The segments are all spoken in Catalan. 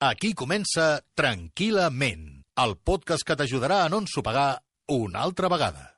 Aquí comença Tranquil·lament, el podcast que t'ajudarà a no ensopegar una altra vegada.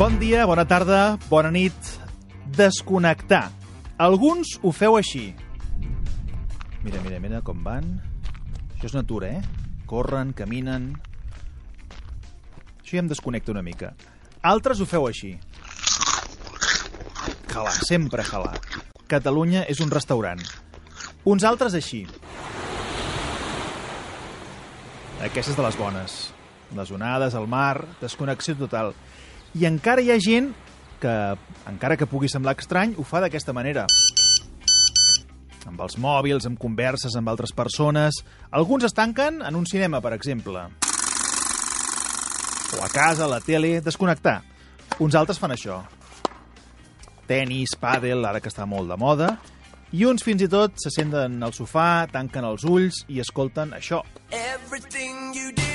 Bon dia, bona tarda, bona nit. Desconnectar. Alguns ho feu així. Mira, mira, mira com van. Això és natura, eh? Corren, caminen... Això ja em desconnecta una mica. Altres ho feu així. Jalar, sempre jalar. Catalunya és un restaurant. Uns altres així. Aquestes de les bones. Les onades, el mar, desconnexió total. I encara hi ha gent que, encara que pugui semblar estrany, ho fa d'aquesta manera. Amb els mòbils, amb converses amb altres persones... Alguns es tanquen en un cinema, per exemple. O a casa, a la tele, desconnectar. Uns altres fan això. Tenis, pàdel, ara que està molt de moda. I uns fins i tot se senten al sofà, tanquen els ulls i escolten això. Everything you did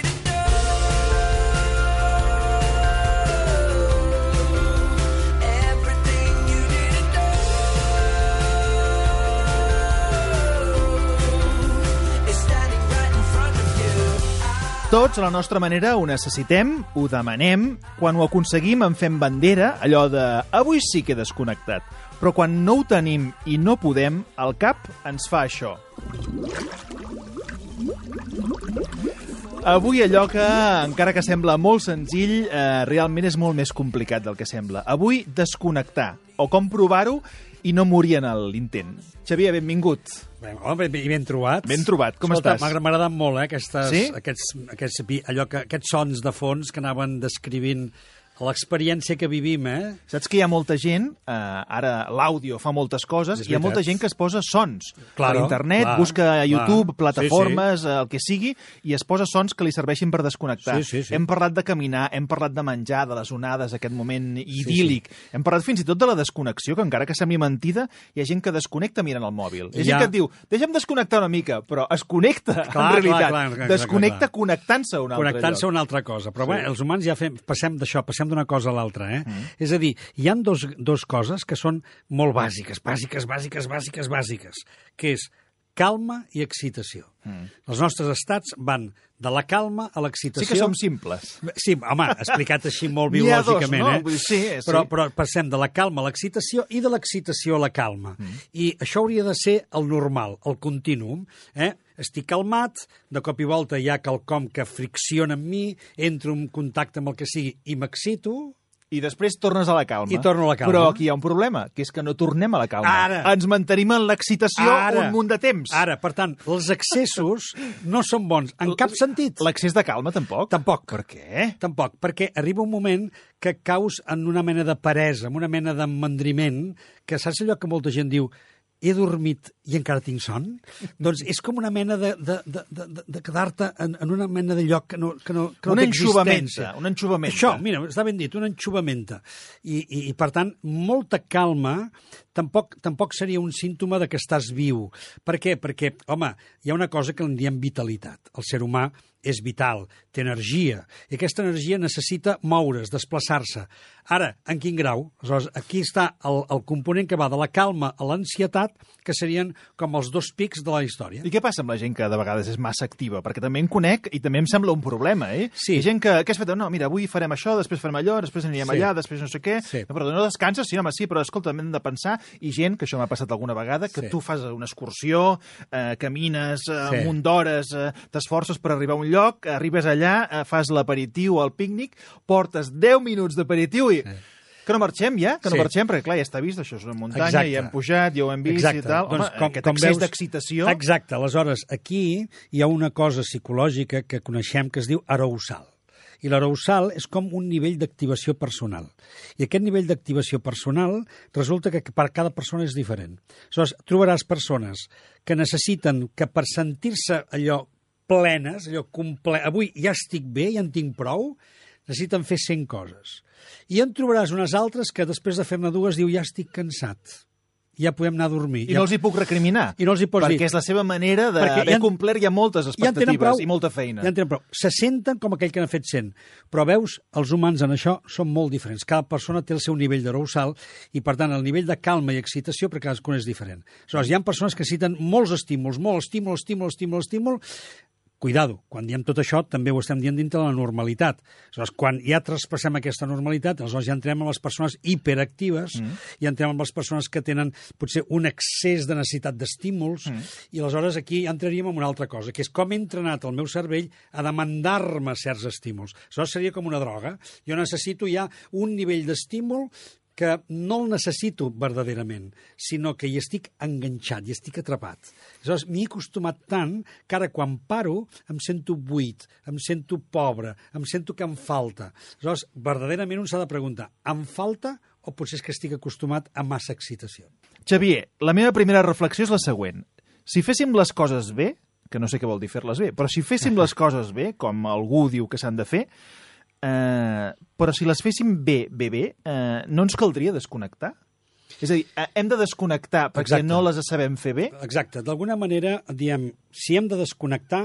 Tots, a la nostra manera, ho necessitem, ho demanem, quan ho aconseguim en fem bandera, allò de avui sí que he desconnectat. Però quan no ho tenim i no podem, el cap ens fa això. Avui allò que, encara que sembla molt senzill, eh, realment és molt més complicat del que sembla. Avui, desconnectar, o com provar-ho i no morir en l'intent. Xavier, benvingut. Bé, home, ben, ben trobat. Ben trobat, com Escolta, estàs? M'ha agradat molt, eh, aquestes, Sí? aquests, aquests, allò que, aquests sons de fons que anaven descrivint l'experiència que vivim, eh? Saps que hi ha molta gent, eh, ara l'àudio fa moltes coses, hi ha molta gent que es posa sons Claro, per internet, clar, busca a YouTube, clar. plataformes, sí, sí. el que sigui, i es posa sons que li serveixin per desconnectar. Sí, sí, sí. Hem parlat de caminar, hem parlat de menjar, de les onades, aquest moment idíl·lic. Hem parlat fins i tot de la desconnexió, que encara que sembli mentida, hi ha gent que desconnecta mirant el mòbil. Hi ha Hi gent que et diu, deixa'm desconnectar una mica, però es connecta, Clar, en realitat. clar, clar, clar, desconnecta clar, clar. connectant-se a un altre Connectant-se a una altra cosa. Però sí. bé, els humans ja fem, passem d'això, passem d'una cosa a l'altra. Eh? Mm. És a dir, hi han dos, dos coses que són molt bàsiques, bàsiques, bàsiques, bàsiques, bàsiques, que és calma i excitació. Mm. Els nostres estats van de la calma a l'excitació. Sí que som simples. Sí, home, explicat així molt ha dos, biològicament, no? eh? Vull dir, sí, sí. Però, però passem de la calma a l'excitació i de l'excitació a la calma. Mm. I això hauria de ser el normal, el continuum. Eh? Estic calmat, de cop i volta hi ha quelcom que fricciona amb mi, entro en contacte amb el que sigui i m'excito, I després tornes a la calma. I torno a la calma. Però aquí hi ha un problema, que és que no tornem a la calma. Ara. Ens mantenim en l'excitació un munt de temps. Ara, per tant, els excessos no són bons en cap sentit. L'excés de calma, tampoc? Tampoc. Per què? Tampoc, perquè arriba un moment que caus en una mena de peresa, en una mena d'emmandriment, que saps allò que molta gent diu he dormit i encara tinc son? doncs és com una mena de, de, de, de, de- quedar-te en, en una mena de lloc que no, que no, que no té existència. una enxuvamenta. Això, mira, està ben dit, una enxuvamenta. I, i, i per tant, molta calma tampoc, tampoc seria un símptoma de que estàs viu. Per què? Perquè, home, hi ha una cosa que en diem vitalitat. El ser humà és vital, té energia, i aquesta energia necessita moure's, desplaçar-se. Ara, en quin grau? Aleshores, aquí està el, el component que va de la calma a l'ansietat, que serien com els dos pics de la història. I què passa amb la gent que de vegades és massa activa? Perquè també en conec i també em sembla un problema, eh? Sí. Hi gent que, què has fet? No, mira, avui farem això, després farem allò, després anirem Sí. allà, després no sé què. Sí. No, però no descanses? Sí, home, sí, però escolta, hem de pensar, i gent, que això m'ha passat alguna vegada, que Sí. tu fas una excursió, eh, camines eh, Sí. un munt d'hores, eh, t'esforces per arribar a un lloc, arribes allà, eh, fas l'aperitiu el pícnic, portes 10 minuts d'aperitiu i... Que no marxem ja? Que no Sí. marxem? Perquè, clar, ja està vist, això és una muntanya, Exacte. ja hem pujat, ja ho hem vist Exacte. i tal. Home, Doncs, com- aquest com excés veus- d'excitació... Exacte. Aleshores, aquí hi ha una cosa psicològica que coneixem que es diu arousal. I l'arousal és com un nivell d'activació personal. I aquest nivell d'activació personal resulta que per cada persona és diferent. Aleshores, trobaràs persones que necessiten que per sentir-se allò plenes, allò comple... Avui ja estic bé, ja en tinc prou, necessiten fer 100 coses. I en trobaràs unes altres que després de fer-ne dues diu ja estic cansat ja podem anar a dormir. I ja... no els hi puc recriminar. I no els hi pots perquè dir. és la seva manera d'haver ja complert ja moltes ja expectatives prou, i molta feina. Ja en tenen prou. Se senten com aquell que n'ha fet 100. Però veus, els humans en això són molt diferents. Cada persona té el seu nivell d'arousal i, per tant, el nivell de calma i excitació per cadascun és diferent. Aleshores, hi ha persones que necessiten molts estímuls, molt estímul, estímul, estímul, estímul, Cuidado, quan diem tot això també ho estem dient dintre de la normalitat. Aleshores, quan ja traspassem aquesta normalitat, aleshores ja entrem amb les persones hiperactives mm. i entrem amb les persones que tenen potser un excés de necessitat d'estímuls mm. i aleshores aquí ja entraríem en una altra cosa, que és com he entrenat el meu cervell a demandar-me certs estímuls. Aleshores seria com una droga. Jo necessito ja un nivell d'estímul que no el necessito verdaderament, sinó que hi estic enganxat, hi estic atrapat. Aleshores, m'hi he acostumat tant que ara quan paro em sento buit, em sento pobre, em sento que em falta. Aleshores, verdaderament un s'ha de preguntar, em falta o potser és que estic acostumat a massa excitació? Xavier, la meva primera reflexió és la següent. Si féssim les coses bé, que no sé què vol dir fer-les bé, però si féssim les coses bé, com algú diu que s'han de fer, eh, però si les féssim bé, bé, bé, eh, no ens caldria desconnectar? És a dir, eh, hem de desconnectar perquè Exacte. no les sabem fer bé? Exacte. D'alguna manera, diem, si hem de desconnectar,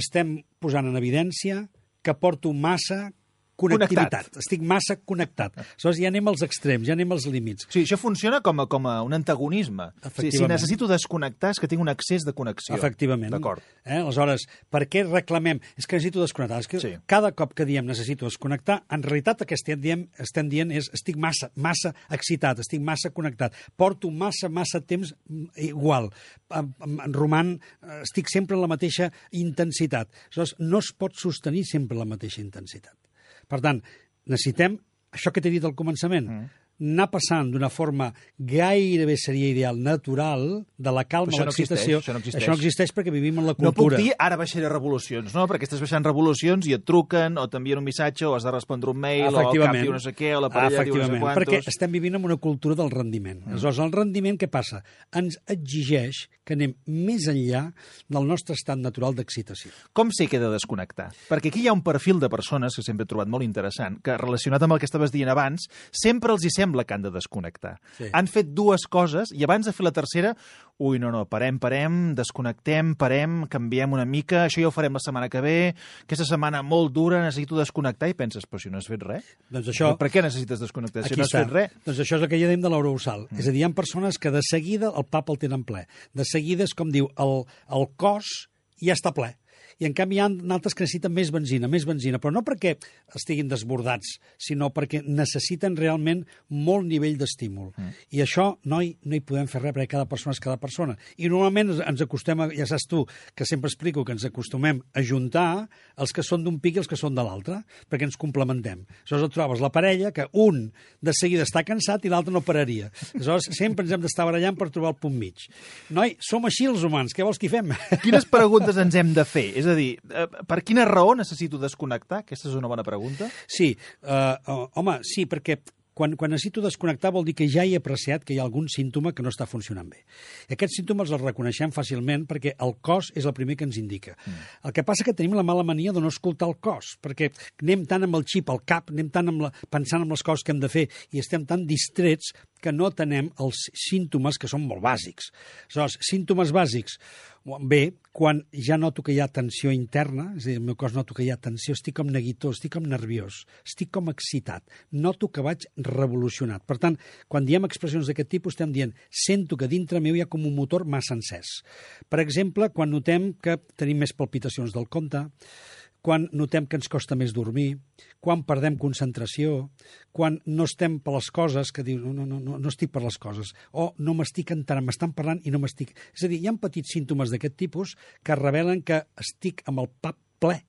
estem posant en evidència que porto massa connectivitat. Connectat. Estic massa connectat. Aleshores, ja anem als extrems, ja anem als límits. Sigui, això funciona com a, com a un antagonisme. Sigui, si necessito desconnectar és que tinc un excés de connexió. Efectivament. D'acord. Eh? Aleshores, per què reclamem? És que necessito desconnectar. És que Sí. cada cop que diem necessito desconnectar, en realitat el que estem dient, estem dient és estic massa, massa excitat, estic massa connectat, porto massa, massa temps mm, igual, em roman, eh, estic sempre en la mateixa intensitat. Aleshores, no es pot sostenir sempre la mateixa intensitat. Per tant, necessitem, això que t'he dit al començament, mm anar passant d'una forma gairebé seria ideal, natural, de la calma a no l'excitació. això no existeix. això no existeix perquè vivim en la No puc cultura. dir ara baixaré revolucions, no? Perquè estàs baixant revolucions i et truquen o t'envien un missatge o has de respondre un mail o el cap diu no sé què o la parella diu no sé quantos... perquè estem vivint en una cultura del rendiment. Mm. Aleshores, el rendiment, què passa? Ens exigeix que anem més enllà del nostre estat natural d'excitació. Com sé que he de desconnectar? Perquè aquí hi ha un perfil de persones que sempre he trobat molt interessant, que relacionat amb el que estaves dient abans, sempre els hi sembla que han de desconnectar. Sí. Han fet dues coses i abans de fer la tercera, ui, no, no, parem, parem, desconnectem, parem, canviem una mica, això ja ho farem la setmana que ve, aquesta setmana molt dura, necessito desconnectar, i penses, però si no has fet res. Doncs això... Per què necessites desconnectar si Aquí no has està. fet res? Doncs això és el que ja dèiem de l'eurousal. Mm. És a dir, hi ha persones que de seguida el pap el tenen ple. De seguida és com diu, el, el cos ja està ple. I en canvi hi ha altres que necessiten més benzina, més benzina, però no perquè estiguin desbordats, sinó perquè necessiten realment molt nivell d'estímul. Mm. I això, noi, no hi podem fer res, perquè cada persona és cada persona. I normalment ens- ens acostem, a, ja saps tu, que sempre explico que ens acostumem a juntar els que són d'un pic i els que són de l'altre, perquè ens complementem. Aleshores et trobes la parella que un de seguida està cansat i l'altre no pararia. Aleshores sempre ens hem d'estar barallant per trobar el punt mig. Noi, som així els humans, què vols que hi fem? Quines preguntes ens hem de fer? És a dir, eh, per quina raó necessito desconnectar? Aquesta és una bona pregunta. Sí, uh, home, sí, perquè quan, quan necessito desconnectar vol dir que ja he apreciat que hi ha algun símptoma que no està funcionant bé. I aquests símptomes els reconeixem fàcilment perquè el cos és el primer que ens indica. Mm. El que passa que tenim la mala mania de no escoltar el cos, perquè anem tant amb el xip al cap, anem tant amb la, pensant en les coses que hem de fer i estem tan distrets que no atenem els símptomes que són molt bàsics. Aleshores, símptomes bàsics, bé, quan ja noto que hi ha tensió interna, és a dir, el meu cos noto que hi ha tensió, estic com neguitós, estic com nerviós, estic com excitat, noto que vaig revolucionat. Per tant, quan diem expressions d'aquest tipus, estem dient sento que dintre meu hi ha com un motor massa encès. Per exemple, quan notem que tenim més palpitacions del compte, quan notem que ens costa més dormir, quan perdem concentració, quan no estem per les coses, que dius, no, no, no, no, estic per les coses, o no m'estic entrant, m'estan parlant i no m'estic... És a dir, hi ha petits símptomes d'aquest tipus que revelen que estic amb el pap ple,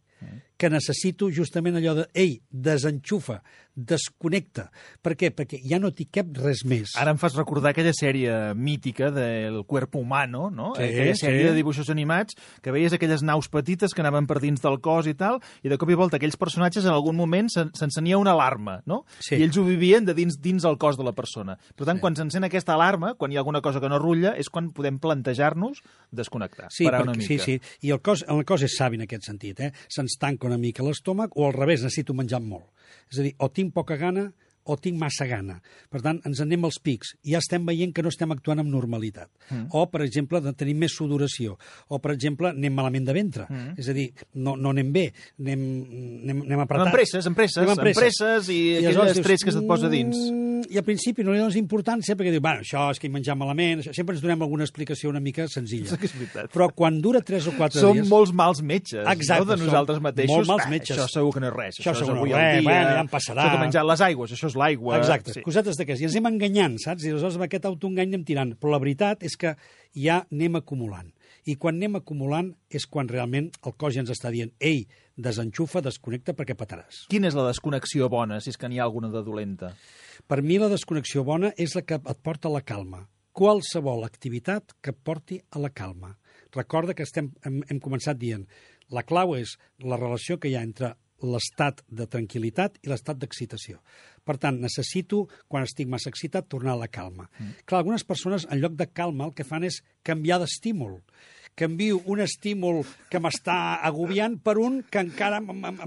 que necessito justament allò de, ei, desenxufa, desconnecta. Per què? Perquè ja no t'hi cap res més. Ara em fas recordar aquella sèrie mítica del Cuerpo Humano, no? Sí, aquella sèrie sí. de dibuixos animats que veies aquelles naus petites que anaven per dins del cos i tal, i de cop i volta aquells personatges en algun moment s'en- s'encenia una alarma, no? Sí. I ells ho vivien de dins dins el cos de la persona. Per tant, quan s'encén aquesta alarma, quan hi ha alguna cosa que no rutlla, és quan podem plantejar-nos desconnectar, Sí, parar perquè, una sí, mica. sí. I el cos, el cos és savi en aquest sentit. Eh? Se'ns tanca una mica l'estómac o al revés, necessito menjar molt. És a dir, o tinc poca gana o tinc massa gana. Per tant, ens anem als pics i ja estem veient que no estem actuant amb normalitat. Mm. O, per exemple, de tenir més sudoració. O, per exemple, anem malament de ventre. Mm. És a dir, no, no anem bé, anem, anem, anem apretats. Amb presses, amb presses, Anem amb presses i, aquell aleshores estrès que se't posa dins. "Mm", I al principi no li dones importància perquè dius, bueno, això és que he menjat malament, això. sempre ens donem alguna explicació una mica senzilla. És veritat. Però quan dura 3 o 4 Som dies... molts mals metges, Exacte, no? de som nosaltres mateixos. molt mals "Ah, metges." Això segur que no és res. Això és segur que no és res, dia, bueno, ja em passarà. Això que he menjat les aigües, això és l'aigua. Exacte, Sí. cosetes d'aquestes. I ens anem enganyant, saps? I aleshores amb aquest autoengany anem tirant. Però la veritat és que ja anem acumulant. I quan anem acumulant és quan realment el cos ja ens està dient ei, desenxufa, desconnecta perquè pataràs. Quina és la desconnexió bona, si és que n'hi ha alguna de dolenta? Per mi la desconnexió bona és la que et porta a la calma. Qualsevol activitat que et porti a la calma. Recorda que estem, hem, hem començat dient la clau és la relació que hi ha entre l'estat de tranquil·litat i l'estat d'excitació. Per tant, necessito, quan estic massa excitat, tornar a la calma. Mm. Clar, algunes persones, en lloc de calma, el que fan és canviar d'estímul. Canvio un estímul que m'està agobiant per un que encara...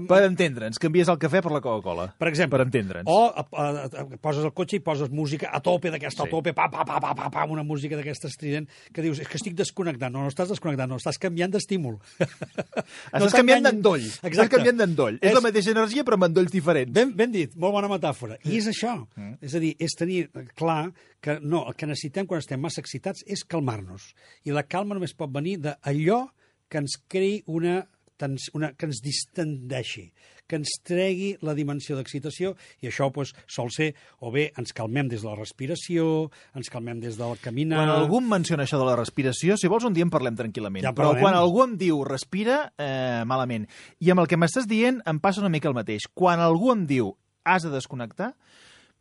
Per entendre'ns, canvies el cafè per la Coca-Cola. per exemple. Per entendre'ns. O a, a, a, poses el cotxe i poses música a tope d'aquesta, Sí. a tope, pa, pa, pa, pa, pa, pa, una música d'aquesta estrident, que dius, és que estic desconnectant. No, no estàs desconnectant, no, estàs canviant d'estímul. Estàs canviant d'endoll. Estàs canviant d'endoll. És... És- la mateixa energia, però amb endolls diferents. Ben, ben dit, molt bona metàfora. I és això. Mm. És a dir, és tenir clar que no, el que necessitem quan estem massa excitats és calmar-nos. I la calma només pot venir d'allò que ens creï una, tens- una que ens distendeixi, que ens tregui la dimensió d'excitació, i això pues, sol ser, o bé ens calmem des de la respiració, ens calmem des del caminar... Quan algú em menciona això de la respiració, si vols un dia en parlem tranquil·lament, Ja però quan algú em diu respira, eh, malament. I amb el que m'estàs dient em passa una mica el mateix. Quan algú em diu has de desconnectar,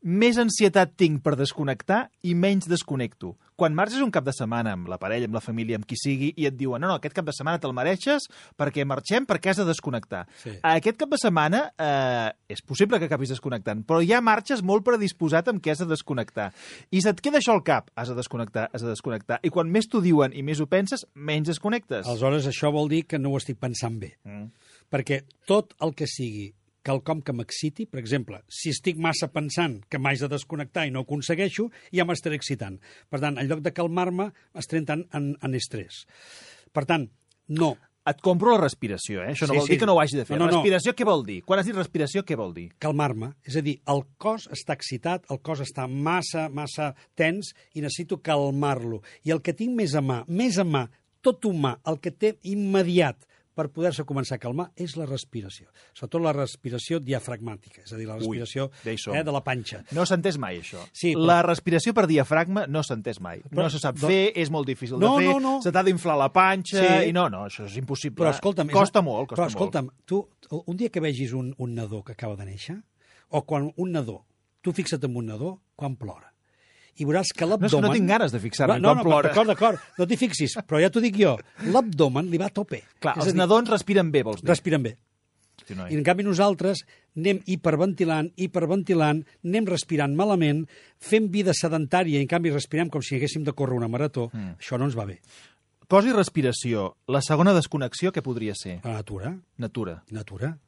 més ansietat tinc per desconnectar i menys desconnecto. Quan marxes un cap de setmana amb la parella, amb la família, amb qui sigui, i et diuen no, no, aquest cap de setmana te'l mereixes perquè marxem perquè has de desconnectar. Sí. Aquest cap de setmana eh, és possible que acabis desconnectant, però ja marxes molt predisposat amb què has de desconnectar. I se't queda això al cap, has de desconnectar, has de desconnectar. I quan més t'ho diuen i més ho penses, menys desconnectes. Aleshores, això vol dir que no ho estic pensant bé. Mm. Perquè tot el que sigui quelcom que m'exciti, per exemple, si estic massa pensant que m'haig de desconnectar i no ho aconsegueixo, ja m'estaré excitant. Per tant, en lloc de calmar-me, estaré entrant en, en estrès. Per tant, no. Et compro la respiració, eh? Això no Sí, vol sí. dir que no ho hagi de fer. No, no, no. respiració, què vol dir? Quan has dit respiració, què vol dir? calmar-me. És a dir, el cos està excitat, el cos està massa, massa tens i necessito calmar-lo. I el que tinc més a mà, més a mà, tot humà, el que té immediat per poder-se començar a calmar és la respiració. Sobretot la respiració diafragmàtica, és a dir, la Ui, respiració som. eh, de la panxa. No s'ha entès mai, això. Sí, però- La respiració per diafragma no s'ha entès mai. Però- no se sap fer, és molt difícil No, de fer, no, no. se t'ha d'inflar la panxa, Sí. i no, no, això és impossible. Però escolta'm... és- Costa molt, costa però escolta'm, tu, un dia que vegis un, un nadó que acaba de néixer, o quan un nadó, tu fixa't en un nadó quan plora, i veuràs que molt. No, és l'abdomen... que no tinc ganes de fixar-me no, quan no, plora. D'acord, d'acord, no t'hi fixis, però ja t'ho dic jo, l'abdomen li va a tope. Clar, És els dir, nadons respiren bé, vols dir? Respiren bé. Hosti, noi. I en canvi nosaltres anem hiperventilant, hiperventilant, anem respirant malament, fem vida sedentària i en canvi respirem com si haguéssim de córrer una marató. Mm. Això no ens va bé. Cos i respiració. La segona desconnexió, què podria ser? La natura, Natura. natura,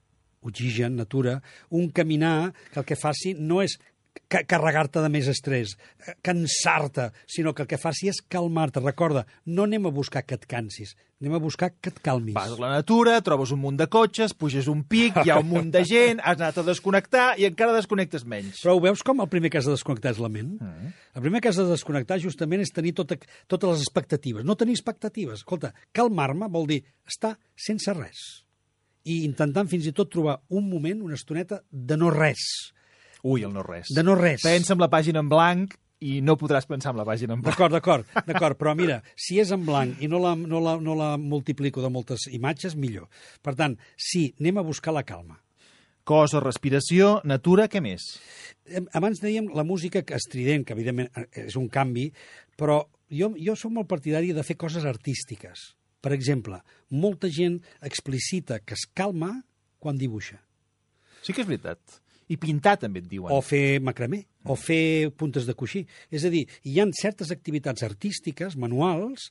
oxigen, natura, un caminar que el que faci no és carregar-te de més estrès, eh, cansar-te, sinó que el que faci és calmar-te. Recorda, no anem a buscar que et cansis, anem a buscar que et calmis. Vas a la natura, trobes un munt de cotxes, puges un pic, hi ha un munt de gent, has anat a desconnectar i encara desconnectes menys. Però ho veus com el primer que has de desconnectar és la ment? Mm. El primer que has de desconnectar justament és tenir tota, totes les expectatives. No tenir expectatives. Escolta, calmar-me vol dir estar sense res. I intentant fins i tot trobar un moment, una estoneta, de no res. Ui, el no res. De no res. Pensa en la pàgina en blanc i no podràs pensar en la pàgina en blanc. D'acord, d'acord, d'acord, però mira, si és en blanc i no la, no, la, no la multiplico de moltes imatges, millor. Per tant, sí, anem a buscar la calma. Cos o respiració, natura, què més? Abans dèiem la música que estrident, que evidentment eh, és un canvi, però jo, jo sóc molt partidari de fer coses artístiques. Per exemple, molta gent explicita que es calma quan dibuixa. Sí que és veritat. I pintar també et diuen. O fer macramé, o fer puntes de coixí. És a dir, hi han certes activitats artístiques, manuals,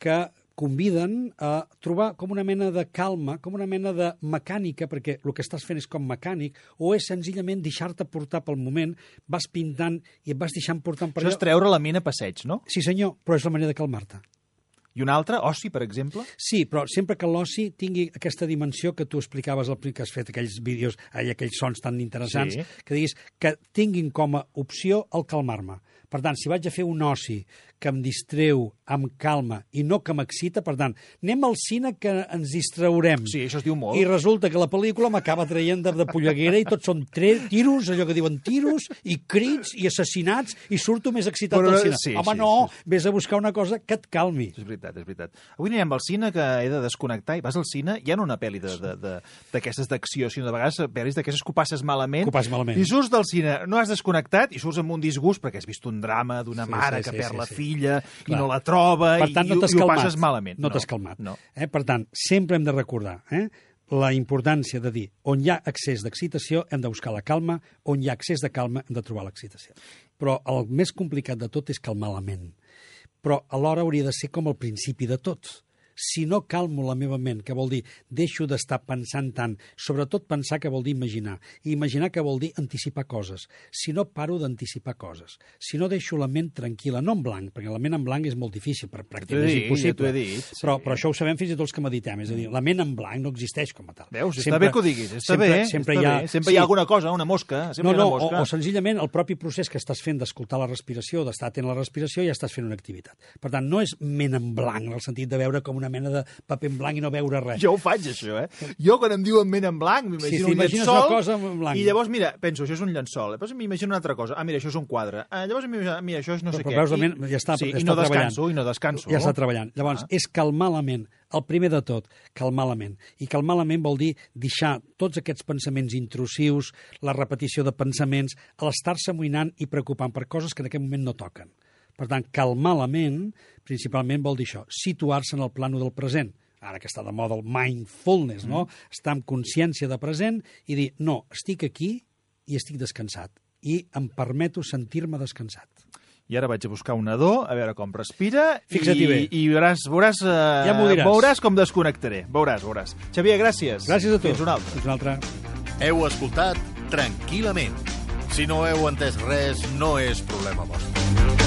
que conviden a trobar com una mena de calma, com una mena de mecànica, perquè el que estàs fent és com mecànic, o és senzillament deixar-te portar pel moment, vas pintant i et vas deixant portant per Això és treure la ment a passeig, no? Sí, senyor, però és la manera de calmar-te. I un altre, oci, per exemple? Sí, però sempre que l'oci tingui aquesta dimensió que tu explicaves al que has fet aquells vídeos, ai, aquells sons tan interessants, Sí. que diguis que tinguin com a opció el calmar-me. Per tant, si vaig a fer un oci que em distreu amb calma i no que m'excita, per tant, anem al cine que ens distraurem. Sí, això es diu molt. I resulta que la pel·lícula m'acaba traient de, de polleguera i tot són tiros, allò que diuen tiros, i crits, i assassinats, i surto més excitat Però, del cine. sí, Home, sí, no, sí. vés a buscar una cosa que et calmi. És veritat, és veritat. Avui anirem al cine, que he de desconnectar, i vas al cine, ja no una pel·li d'aquestes d'acció, sinó de vegades pel·lis d'aquestes que ho passes malament. Que ho passes malament. I surts del cine, no has desconnectat, i surts amb un disgust perquè has vist un drama d'una Sí, mare sí, que sí, perd sí, la sí. filla i Clar. no la troba, Per tant, i, no t'has i ho passes malament. No, t'has calmat. No. Eh? Per tant, sempre hem de recordar eh? la importància de dir on hi ha excés d'excitació hem de buscar la calma, on hi ha excés de calma hem de trobar l'excitació. Però el més complicat de tot és calmar la ment. Però alhora hauria de ser com el principi de tots. Si no calmo la meva ment, que vol dir deixo d'estar pensant tant, sobretot pensar que vol dir imaginar, i imaginar que vol dir anticipar coses. Si no paro d'anticipar coses, si no deixo la ment tranquil·la, no en blanc, perquè la ment en blanc és molt difícil, per pràcticament és ja impossible. he dit, sí. però, però això ho sabem fins i tot els que meditem, és a dir, la ment en blanc no existeix com a tal. Veus? Està bé que ho diguis, està sempre, bé, Sempre està hi ha, bé. Sempre hi ha alguna cosa, una mosca, sempre no, hi ha no, una mosca. o, o senzillament el propi procés que estàs fent d'escoltar la respiració, d'estar atent a la respiració, ja estàs fent una activitat. Per tant, no és ment en blanc, en el sentit de veure com una mena de paper en blanc i no veure res. Jo ho faig, això, eh? Jo, quan em diuen ment en blanc, m'imagino Sí, un t'imagines llençol... una cosa en blanc. I llavors, mira, penso, això és un llençol. Llavors m'imagino una altra cosa. Ah, mira, això és un quadre. Ah, llavors, mira, mira, això és no sé però què. veus, la ment ja està, sí, està i no treballant. descanso, i no descanso. Ja està treballant. Llavors, Ah. és calmar la ment. El primer de tot, calmar la ment. I calmar la ment vol dir deixar tots aquests pensaments intrusius, la repetició de pensaments, l'estar-se amoïnant i preocupant per coses que en aquest moment no toquen. Per tant, calmar la ment, principalment vol dir això, situar-se en el plano del present. Ara que està de moda el mindfulness, no? Estar amb consciència de present i dir, no, estic aquí i estic descansat. I em permeto sentir-me descansat. I ara vaig a buscar un nadó, a veure com respira, Fixa't-hi i, bé. i veuràs, veuràs, eh, Ja m'ho diràs. veuràs com desconnectaré. Veuràs, veuràs. Xavier, gràcies. Gràcies a tu. Fins una altra. Fins una altra. Heu escoltat tranquil·lament. Si no heu entès res, no és problema vostre.